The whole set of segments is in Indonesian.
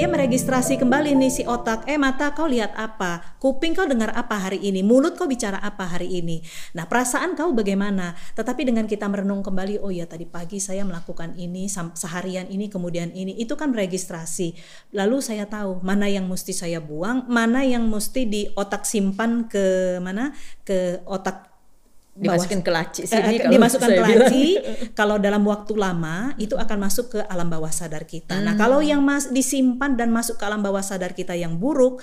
dia meregistrasi kembali nih si otak. Eh mata kau lihat apa? Kuping kau dengar apa hari ini? Mulut kau bicara apa hari ini? Nah perasaan kau bagaimana? Tetapi dengan kita merenung kembali, oh ya tadi pagi saya melakukan ini seharian ini kemudian ini itu kan registrasi. Lalu saya tahu mana yang mesti saya buang, mana yang mesti di otak simpan ke mana ke otak dimasukin ke laci sini eh, dimasukkan ke laci kalau dalam waktu lama itu akan masuk ke alam bawah sadar kita. Nah, hmm. Nah, kalau yang mas disimpan dan masuk ke alam bawah sadar kita yang buruk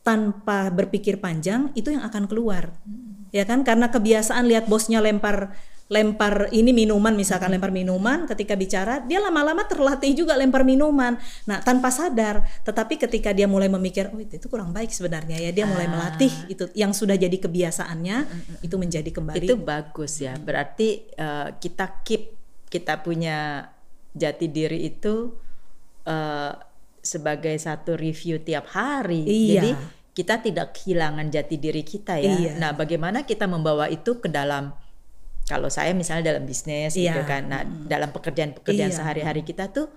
tanpa berpikir panjang itu yang akan keluar. Hmm. Ya kan? Karena kebiasaan lihat bosnya lempar lempar ini minuman misalkan lempar minuman ketika bicara dia lama-lama terlatih juga lempar minuman nah tanpa sadar tetapi ketika dia mulai memikir oh itu, kurang baik sebenarnya ya dia mulai ah. melatih itu yang sudah jadi kebiasaannya itu menjadi kembali itu bagus ya berarti uh, kita keep kita punya jati diri itu uh, sebagai satu review tiap hari iya. jadi kita tidak kehilangan jati diri kita ya iya. nah bagaimana kita membawa itu ke dalam kalau saya misalnya dalam bisnis yeah. gitu kan nah mm. dalam pekerjaan-pekerjaan yeah. sehari-hari kita tuh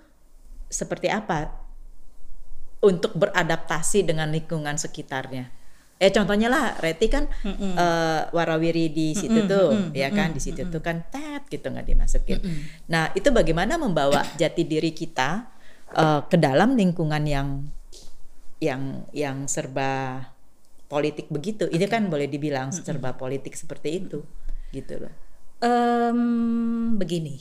seperti apa untuk beradaptasi dengan lingkungan sekitarnya eh contohnya lah Reti kan mm -mm. Uh, warawiri di situ mm -mm. tuh mm -mm. ya kan di situ mm -mm. tuh kan tet gitu nggak dimasukin mm -mm. nah itu bagaimana membawa jati diri kita uh, ke dalam lingkungan yang yang yang serba politik begitu okay. ini kan boleh dibilang serba politik seperti itu gitu loh um, begini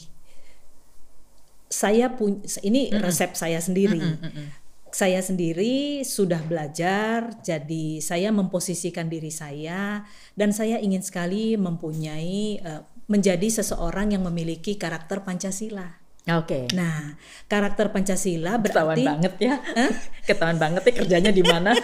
saya punya ini mm -mm. resep saya sendiri mm -mm, mm -mm. saya sendiri sudah belajar jadi saya memposisikan diri saya dan saya ingin sekali mempunyai uh, menjadi seseorang yang memiliki karakter Pancasila Oke. Okay. Nah, karakter Pancasila berarti ketahuan banget ya. Huh? Ketahuan banget ya kerjanya di mana.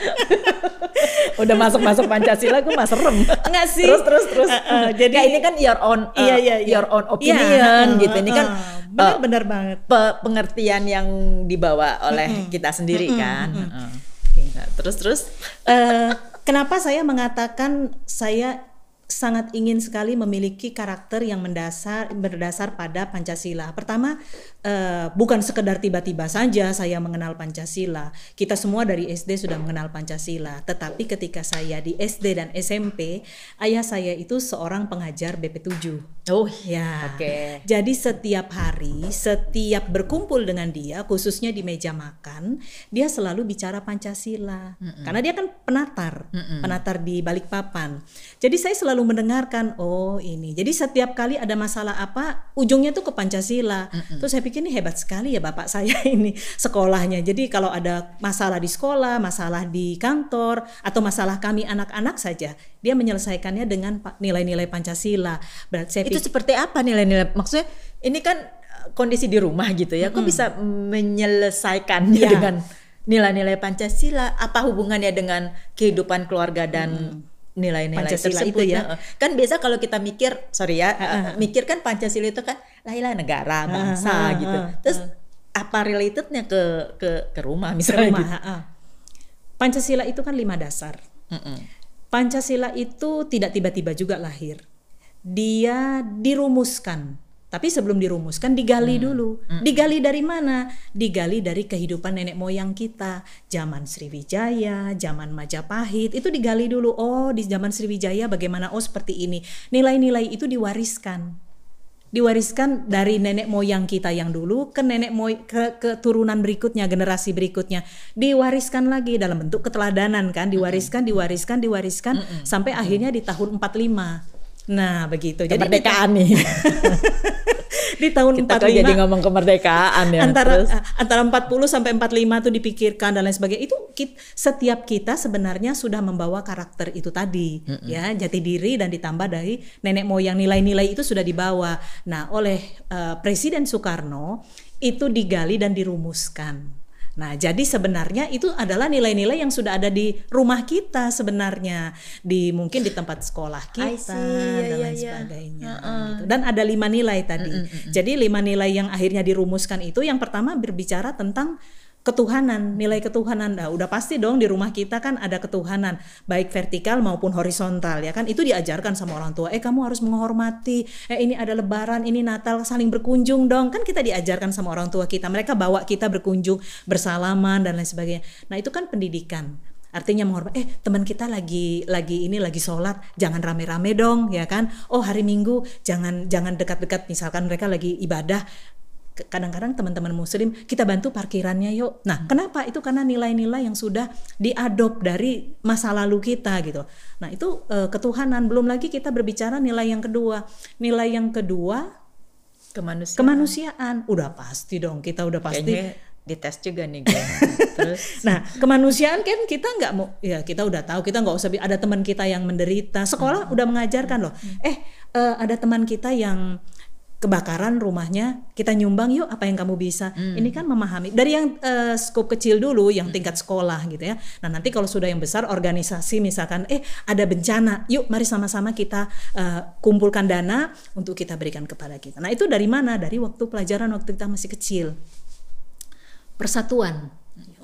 Udah masuk-masuk Pancasila gue mah serem. Enggak sih. Terus terus terus. Uh, uh, jadi ya, ini kan your own uh, iya, iya, iya. your own iya, opinion iya, gitu. Ini kan benar-benar uh, banget. Pe pengertian yang dibawa oleh mm -hmm. kita sendiri mm -hmm. kan. Mm -hmm. uh. Okay. Nah, terus terus uh, kenapa saya mengatakan saya sangat ingin sekali memiliki karakter yang mendasar berdasar pada Pancasila. Pertama, uh, bukan sekedar tiba-tiba saja saya mengenal Pancasila. Kita semua dari SD sudah mengenal Pancasila. Tetapi ketika saya di SD dan SMP, ayah saya itu seorang pengajar BP7. Oh, ya. Oke. Okay. Jadi setiap hari, setiap berkumpul dengan dia, khususnya di meja makan, dia selalu bicara Pancasila. Mm -mm. Karena dia kan penatar, mm -mm. penatar di Balikpapan. Jadi saya selalu selalu mendengarkan oh ini jadi setiap kali ada masalah apa ujungnya tuh ke Pancasila mm -mm. terus saya pikir ini hebat sekali ya bapak saya ini sekolahnya jadi kalau ada masalah di sekolah masalah di kantor atau masalah kami anak-anak saja dia menyelesaikannya dengan nilai-nilai Pancasila berarti saya itu seperti apa nilai-nilai maksudnya ini kan eh, kondisi di rumah gitu ya -hmm. kok bisa menyelesaikannya ya. dengan nilai-nilai Pancasila apa hubungannya dengan kehidupan keluarga dan hmm nilai-nilai Pancasila tersebut itu ya. Kan biasa kalau kita mikir, sorry ya, uh, uh, mikir kan Pancasila itu kan lah negara, bangsa uh, uh, gitu. Terus uh, apa relatednya ke ke ke rumah misalnya? Ke rumah, gitu. uh. Pancasila itu kan lima dasar. Uh -uh. Pancasila itu tidak tiba-tiba juga lahir. Dia dirumuskan tapi sebelum dirumuskan digali hmm. dulu. Hmm. Digali dari mana? Digali dari kehidupan nenek moyang kita. Zaman Sriwijaya, zaman Majapahit, itu digali dulu. Oh, di zaman Sriwijaya bagaimana? Oh, seperti ini. Nilai-nilai itu diwariskan. Diwariskan dari nenek moyang kita yang dulu ke nenek moy ke keturunan berikutnya, generasi berikutnya. Diwariskan lagi dalam bentuk keteladanan kan, diwariskan, diwariskan, diwariskan mm -mm. sampai akhirnya di tahun 45 Nah, begitu. Jadi kemerdekaan nih. di tahun kita 45 jadi ngomong kemerdekaan ya. Antara terus. antara 40 sampai 45 itu dipikirkan dan lain sebagainya. Itu kita, setiap kita sebenarnya sudah membawa karakter itu tadi, mm -mm. ya, jati diri dan ditambah dari nenek moyang nilai-nilai itu sudah dibawa. Nah, oleh uh, Presiden Soekarno itu digali dan dirumuskan. Nah, jadi sebenarnya itu adalah nilai-nilai yang sudah ada di rumah kita sebenarnya, di mungkin di tempat sekolah kita see, dan yeah, lain yeah, sebagainya. Uh -uh. Gitu. Dan ada lima nilai tadi. Mm -mm, mm -mm. Jadi lima nilai yang akhirnya dirumuskan itu, yang pertama berbicara tentang ketuhanan, nilai ketuhanan. Nah, udah pasti dong di rumah kita kan ada ketuhanan, baik vertikal maupun horizontal ya kan. Itu diajarkan sama orang tua. Eh kamu harus menghormati. Eh ini ada lebaran, ini Natal, saling berkunjung dong. Kan kita diajarkan sama orang tua kita. Mereka bawa kita berkunjung, bersalaman dan lain sebagainya. Nah, itu kan pendidikan artinya menghormati eh teman kita lagi lagi ini lagi sholat jangan rame-rame dong ya kan oh hari minggu jangan jangan dekat-dekat misalkan mereka lagi ibadah kadang-kadang teman-teman muslim kita bantu parkirannya yuk. Nah, hmm. kenapa? Itu karena nilai-nilai yang sudah diadop dari masa lalu kita gitu. Nah, itu uh, ketuhanan. Belum lagi kita berbicara nilai yang kedua. Nilai yang kedua kemanusiaan. Kemanusiaan. Udah pasti dong, kita udah pasti Kayaknya dites juga nih Terus nah, kemanusiaan kan kita nggak mau ya kita udah tahu kita nggak usah ada teman kita yang menderita. Sekolah hmm. udah mengajarkan loh. Hmm. Eh uh, ada teman kita yang kebakaran rumahnya kita nyumbang yuk apa yang kamu bisa. Hmm. ini kan memahami. Dari yang uh, skop kecil dulu yang hmm. tingkat sekolah gitu ya. Nah nanti kalau sudah yang besar organisasi misalkan eh ada bencana yuk mari sama-sama kita uh, kumpulkan dana untuk kita berikan kepada kita. Nah itu dari mana? Dari waktu pelajaran waktu kita masih kecil. Persatuan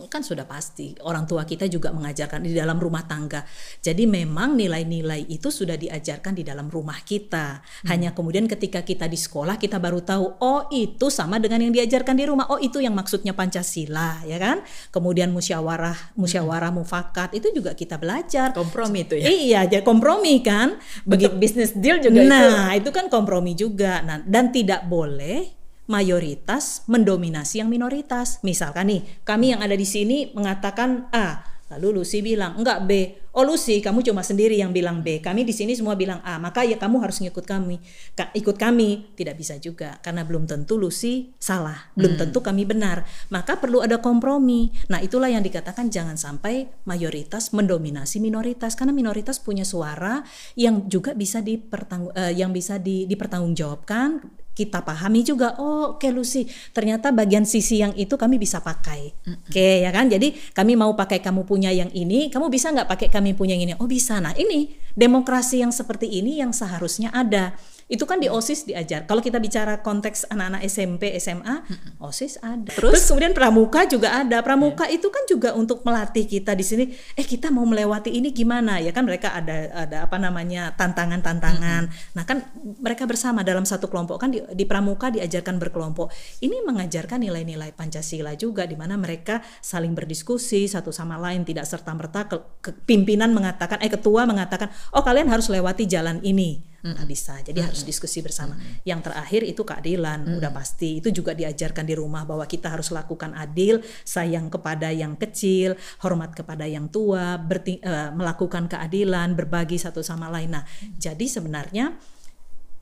kan sudah pasti orang tua kita juga mengajarkan di dalam rumah tangga. Jadi memang nilai-nilai itu sudah diajarkan di dalam rumah kita. Hmm. Hanya kemudian ketika kita di sekolah kita baru tahu oh itu sama dengan yang diajarkan di rumah. Oh itu yang maksudnya Pancasila ya kan? Kemudian musyawarah, musyawarah hmm. mufakat itu juga kita belajar. Kompromi itu ya. Iya, jadi kompromi kan. Begitu bisnis deal juga Nah, itu. itu kan kompromi juga. Nah, dan tidak boleh mayoritas mendominasi yang minoritas. Misalkan nih, kami yang ada di sini mengatakan A, lalu Lucy bilang enggak B. Oh Lucy, kamu cuma sendiri yang bilang B. Kami di sini semua bilang A, maka ya kamu harus ngikut kami. Ka ikut kami tidak bisa juga karena belum tentu Lucy salah, belum hmm. tentu kami benar. Maka perlu ada kompromi. Nah, itulah yang dikatakan jangan sampai mayoritas mendominasi minoritas karena minoritas punya suara yang juga bisa dipertanggung uh, yang bisa di, dipertanggungjawabkan kita pahami juga oh oke okay, Lucy ternyata bagian sisi yang itu kami bisa pakai. Oke okay, ya kan? Jadi kami mau pakai kamu punya yang ini kamu bisa nggak pakai kami punya yang ini? Oh bisa. Nah ini demokrasi yang seperti ini yang seharusnya ada itu kan di OSIS diajar. Kalau kita bicara konteks anak-anak SMP, SMA, OSIS ada. Terus, Terus kemudian pramuka juga ada. Pramuka yeah. itu kan juga untuk melatih kita di sini. Eh kita mau melewati ini gimana? Ya kan mereka ada ada apa namanya tantangan-tantangan. Mm-hmm. Nah kan mereka bersama dalam satu kelompok kan di, di pramuka diajarkan berkelompok. Ini mengajarkan nilai-nilai Pancasila juga di mana mereka saling berdiskusi satu sama lain tidak serta merta ke, ke, pimpinan mengatakan eh ketua mengatakan oh kalian harus lewati jalan ini nggak bisa jadi hmm. harus diskusi bersama hmm. yang terakhir itu keadilan hmm. udah pasti itu juga diajarkan di rumah bahwa kita harus lakukan adil sayang kepada yang kecil hormat kepada yang tua berti, uh, melakukan keadilan berbagi satu sama lain nah hmm. jadi sebenarnya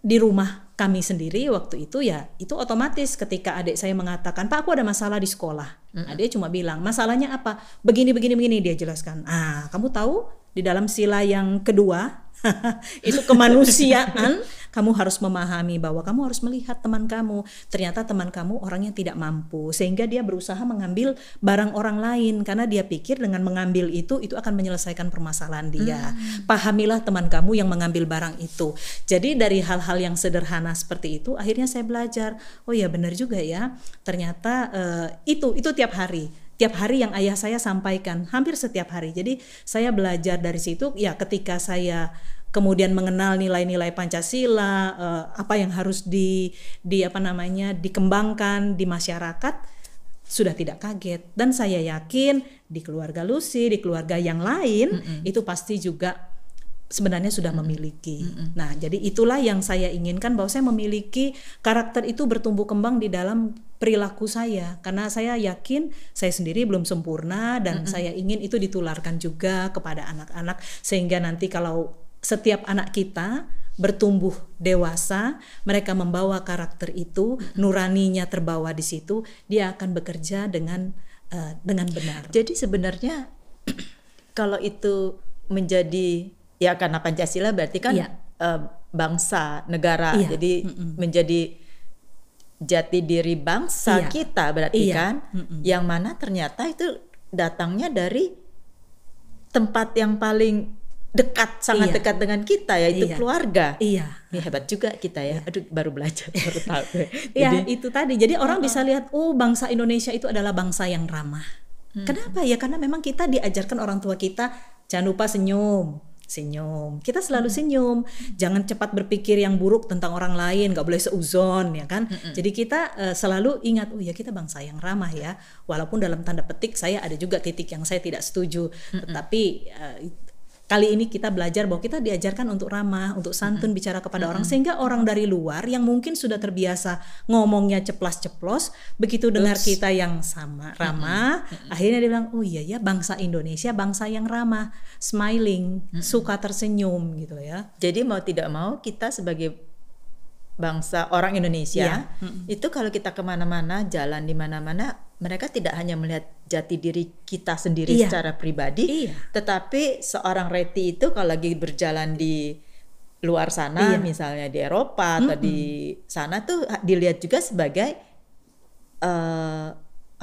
di rumah kami sendiri waktu itu ya itu otomatis ketika adik saya mengatakan pak aku ada masalah di sekolah mm -hmm. cuma bilang masalahnya apa begini begini begini dia jelaskan ah kamu tahu di dalam sila yang kedua itu kemanusiaan. Kamu harus memahami bahwa kamu harus melihat teman kamu. Ternyata teman kamu orang yang tidak mampu sehingga dia berusaha mengambil barang orang lain. Karena dia pikir dengan mengambil itu itu akan menyelesaikan permasalahan dia. Hmm. pahamilah teman kamu yang mengambil barang itu. Jadi dari hal-hal yang sederhana seperti itu akhirnya saya belajar. Oh ya benar juga ya. Ternyata uh, itu itu tiap hari tiap hari yang ayah saya sampaikan hampir setiap hari. Jadi saya belajar dari situ ya ketika saya kemudian mengenal nilai-nilai Pancasila uh, apa yang harus di di apa namanya dikembangkan di masyarakat sudah tidak kaget dan saya yakin di keluarga Lucy di keluarga yang lain mm -hmm. itu pasti juga sebenarnya sudah memiliki. Mm -hmm. Nah, jadi itulah yang saya inginkan bahwa saya memiliki karakter itu bertumbuh kembang di dalam perilaku saya karena saya yakin saya sendiri belum sempurna dan mm -hmm. saya ingin itu ditularkan juga kepada anak-anak sehingga nanti kalau setiap anak kita bertumbuh dewasa, mereka membawa karakter itu, nuraninya terbawa di situ, dia akan bekerja dengan uh, dengan benar. Jadi sebenarnya kalau itu menjadi ya karena Pancasila berarti kan ya. uh, bangsa negara, ya. jadi mm -mm. menjadi jati diri bangsa iya. kita berarti iya. kan, mm -mm. yang mana ternyata itu datangnya dari tempat yang paling dekat sangat Iya. dekat dengan kita yaitu Iya. keluarga. Iya. Ini hebat juga kita ya. Aduh baru belajar baru tahu. Ya Jadi itu tadi. Jadi orang bisa lihat, oh bangsa Indonesia itu adalah bangsa yang ramah. Kenapa ya? Karena memang kita diajarkan orang tua kita jangan lupa senyum, senyum. Kita selalu senyum. Jangan cepat berpikir yang buruk tentang orang lain. nggak boleh seuzon ya kan. Jadi kita eh, selalu ingat, oh ya kita bangsa yang ramah ya. Walaupun dalam tanda petik saya ada juga titik yang saya tidak setuju. Tetapi eh, kali ini kita belajar bahwa kita diajarkan untuk ramah, untuk santun bicara kepada orang. Sehingga orang dari luar yang mungkin sudah terbiasa ngomongnya ceplas-ceplos, begitu dengar kita yang sama ramah, akhirnya dia bilang, "Oh iya ya, bangsa Indonesia bangsa yang ramah, smiling, suka tersenyum gitu ya." Jadi mau tidak mau kita sebagai bangsa orang Indonesia Iya. itu kalau kita ke mana-mana jalan di mana-mana mereka tidak hanya melihat jati diri kita sendiri Iya. secara pribadi, Iya. tetapi seorang Reti itu kalau lagi berjalan di luar sana, Iya. misalnya di Eropa atau di sana tuh dilihat juga sebagai eh,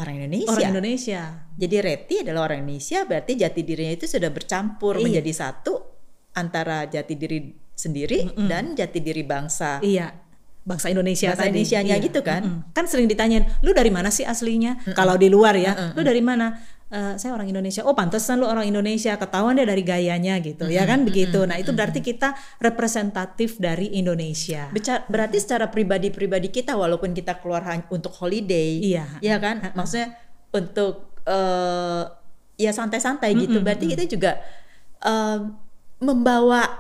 orang Indonesia. Orang Indonesia. Jadi Reti adalah orang Indonesia, berarti jati dirinya itu sudah bercampur Iya. menjadi satu antara jati diri sendiri dan jati diri bangsa. Iya. Bangsa Indonesia Bangsa tadi. Indonesianya Iya. gitu kan? Mm-mm. Kan sering ditanyain, "Lu dari mana sih aslinya?" Kalau di luar ya, "Lu dari mana?" "Eh, saya orang Indonesia. Oh, pantesan lu orang Indonesia. Ketahuan dia dari gayanya gitu. Ya kan begitu. Nah, itu berarti kita representatif dari Indonesia. Beca- berarti secara pribadi-pribadi kita walaupun kita keluar untuk holiday, Iya. ya kan? Maksudnya untuk eh, ya santai-santai gitu. Berarti kita juga eh, membawa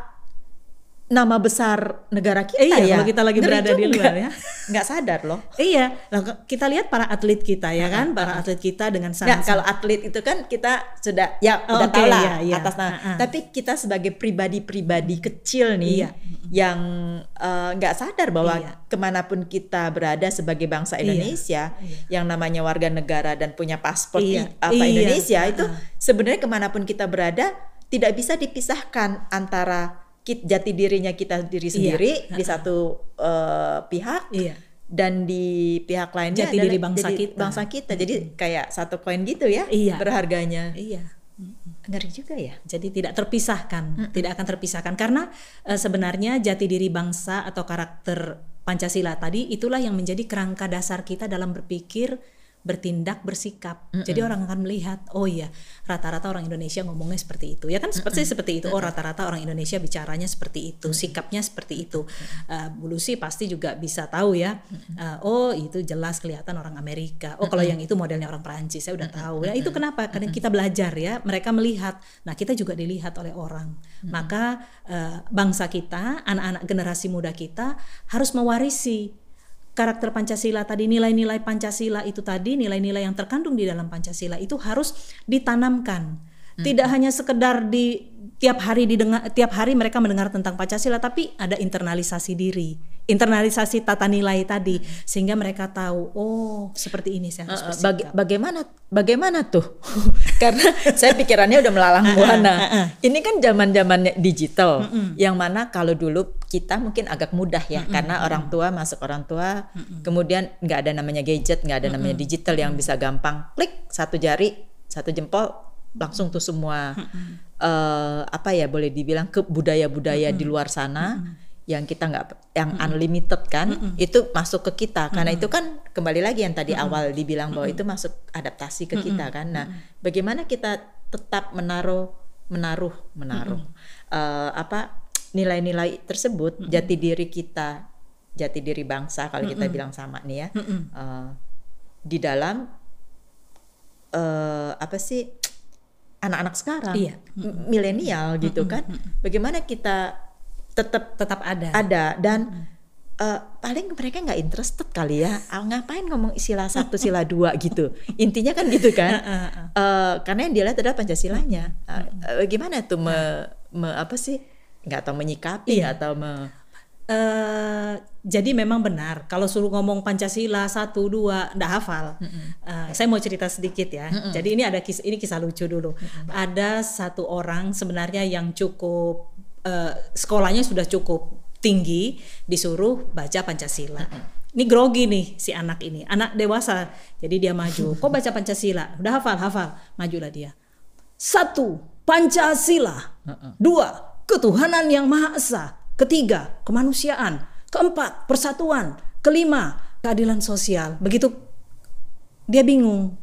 nama besar negara kita Iya, ya. kalau kita lagi Ngeri berada di juga. luar ya. Nggak sadar loh. Iya, Nah, kita lihat para atlet kita ya kan, para atlet kita dengan sangat kalau atlet itu kan kita sudah ya Oh, udah oke, tahu lah iya, iya. atas nama. Ha-ha. Tapi kita sebagai pribadi-pribadi kecil nih Iya. yang eh, nggak sadar bahwa Iya. ke mana pun kita berada sebagai bangsa Iya. Indonesia yang namanya warga negara dan punya paspor Iya. apa Iya. Indonesia itu Ha-ha. sebenarnya ke mana pun kita berada tidak bisa dipisahkan antara kit, jati dirinya kita diri sendiri di satu eh, pihak Iya. dan di pihak lainnya Jati diri bangsa jadi kita. bangsa kita. Jadi kayak satu koin gitu ya Iya. berharganya. Iya. Ngeri juga ya. Jadi tidak terpisahkan, tidak akan terpisahkan karena eh, sebenarnya jati diri bangsa atau karakter Pancasila tadi itulah yang menjadi kerangka dasar kita dalam berpikir, bertindak, bersikap. Jadi orang akan melihat, oh iya, rata-rata orang Indonesia ngomongnya seperti itu. Ya kan seperti seperti itu. Oh, rata-rata orang Indonesia bicaranya seperti itu, sikapnya seperti itu. Eh, Bu Lucy pasti juga bisa tahu ya. eh, oh, itu jelas kelihatan orang Amerika. Oh, kalau yang itu modelnya orang Perancis, saya udah tahu. Ya, itu kenapa? Karena kita belajar ya, mereka melihat. Nah, kita juga dilihat oleh orang. Maka eh, bangsa kita, anak-anak generasi muda kita harus mewarisi karakter Pancasila tadi nilai-nilai Pancasila itu tadi nilai-nilai yang terkandung di dalam Pancasila itu harus ditanamkan tidak hanya sekedar di tiap hari didengar tiap hari mereka mendengar tentang Pancasila tapi ada internalisasi diri internalisasi tata nilai tadi sehingga mereka tahu oh seperti ini saya harus bersikap. baga- bagaimana bagaimana tuh? Karena saya pikirannya udah melalang buana. Ini kan zaman-zamannya digital yang mana kalau dulu kita mungkin agak mudah ya karena orang tua masuk orang tua kemudian nggak ada namanya gadget, nggak ada namanya digital yang bisa gampang klik satu jari, satu jempol langsung tuh semua eh, apa ya boleh dibilang ke budaya-budaya di luar sana yang kita nggak yang unlimited kan itu masuk ke kita. Karena itu kan kembali lagi yang tadi awal dibilang bahwa itu masuk adaptasi ke kita kan. Nah bagaimana kita tetap menaruh menaruh menaruh eh, apa nilai-nilai tersebut jati diri kita jati diri bangsa kalau kita bilang sama nih ya. Eh, di dalam eh, apa sih anak-anak sekarang Iya. milenial gitu kan bagaimana kita tetap tetap ada. ada dan eh, paling mereka nggak interested kali ya Ah, ngapain ngomong sila satu sila dua? gitu. Intinya kan gitu kan. Eh, karena yang dilihat adalah pancasilanya. Ah, eh, gimana tuh me, me- apa sih nggak tahu menyikapi Iya. tahu me Eh, jadi memang benar kalau suruh ngomong Pancasila satu dua ndak hafal. Eh, saya mau cerita sedikit ya. Jadi ini ada kisah ini kisah lucu dulu. Ada satu orang sebenarnya yang cukup eh, sekolahnya sudah cukup tinggi disuruh baca Pancasila. Ini grogi nih si anak ini, anak dewasa. Jadi dia maju. Kok baca Pancasila? Udah hafal, hafal. Majulah dia. Satu, Pancasila. Dua, ketuhanan yang Maha Esa. Ketiga, kemanusiaan. Keempat, persatuan. Kelima, keadilan sosial. Begitu dia bingung.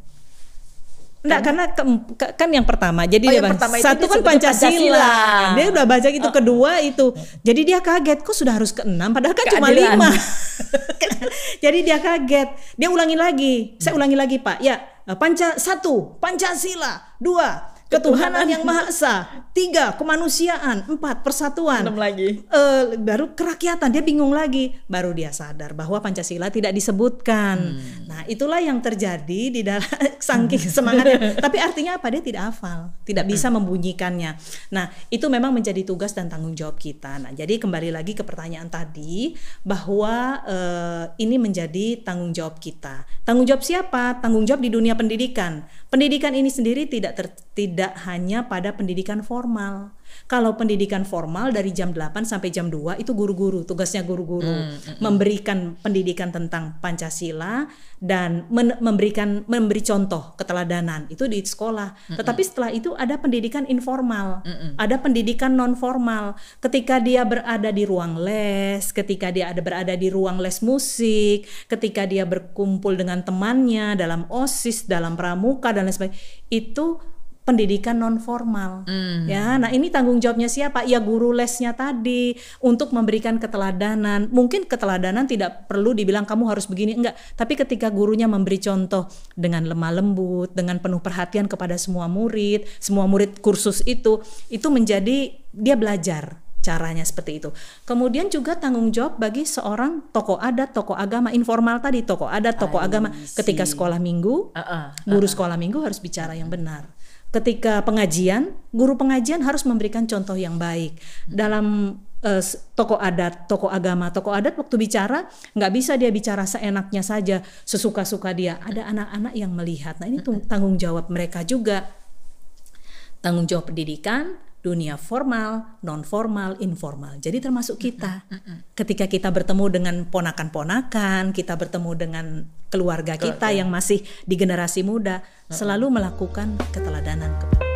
Enggak karena ke, ke, kan yang pertama jadi Oh, dia yang bang- pertama satu kan Pancasila. Pancasila. Dia udah baca itu kedua itu. Jadi dia kaget kok sudah harus keenam padahal kan cuma Keadilan. lima. jadi dia kaget. Dia ulangi lagi. Saya ulangi lagi Pak. Ya Panca satu Pancasila. Dua ketuhanan yang maha esa. Tiga kemanusiaan. Empat persatuan. Enam lagi. Eh, baru kerakyatan dia bingung lagi. Baru dia sadar bahwa pancasila tidak disebutkan. Nah itulah yang terjadi di dalam saking semangatnya. Tapi artinya apa? Dia tidak hafal tidak bisa membunyikannya. Nah itu memang menjadi tugas dan tanggung jawab kita. Nah jadi kembali lagi ke pertanyaan tadi bahwa eh, ini menjadi tanggung jawab kita. Tanggung jawab siapa? Tanggung jawab di dunia pendidikan pendidikan ini sendiri tidak ter- tidak hanya pada pendidikan formal kalau pendidikan formal dari jam 8 sampai jam 2 itu guru-guru, tugasnya guru-guru memberikan pendidikan tentang Pancasila dan men- memberikan memberi contoh keteladanan itu di sekolah. Tetapi setelah itu ada pendidikan informal, ada pendidikan non formal. Ketika dia berada di ruang les, ketika dia ada berada di ruang les musik, ketika dia berkumpul dengan temannya dalam OSIS, dalam pramuka dan lain sebagainya, itu pendidikan non formal ya nah ini tanggung jawabnya siapa? Ya guru lesnya tadi untuk memberikan keteladanan. Mungkin keteladanan tidak perlu dibilang kamu harus begini enggak. Tapi ketika gurunya memberi contoh dengan lemah lembut dengan penuh perhatian kepada semua murid semua murid kursus itu itu menjadi dia belajar caranya seperti itu. Kemudian juga tanggung jawab bagi seorang tokoh adat, tokoh agama. Informal tadi, tokoh adat, tokoh agama. Ketika sekolah minggu, Uh-uh. guru sekolah minggu harus bicara yang benar. Ketika pengajian, guru pengajian harus memberikan contoh yang baik. Dalam eh, s- tokoh adat, tokoh agama, tokoh adat waktu bicara nggak bisa dia bicara seenaknya saja, sesuka-suka dia. Ada anak-anak yang melihat. Nah ini tung- tanggung jawab mereka juga. Tanggung jawab pendidikan, dunia formal, non formal, informal. Jadi termasuk kita. Ketika kita bertemu dengan ponakan-ponakan, kita bertemu dengan keluarga kita yang masih di generasi muda, selalu melakukan keteladanan kepada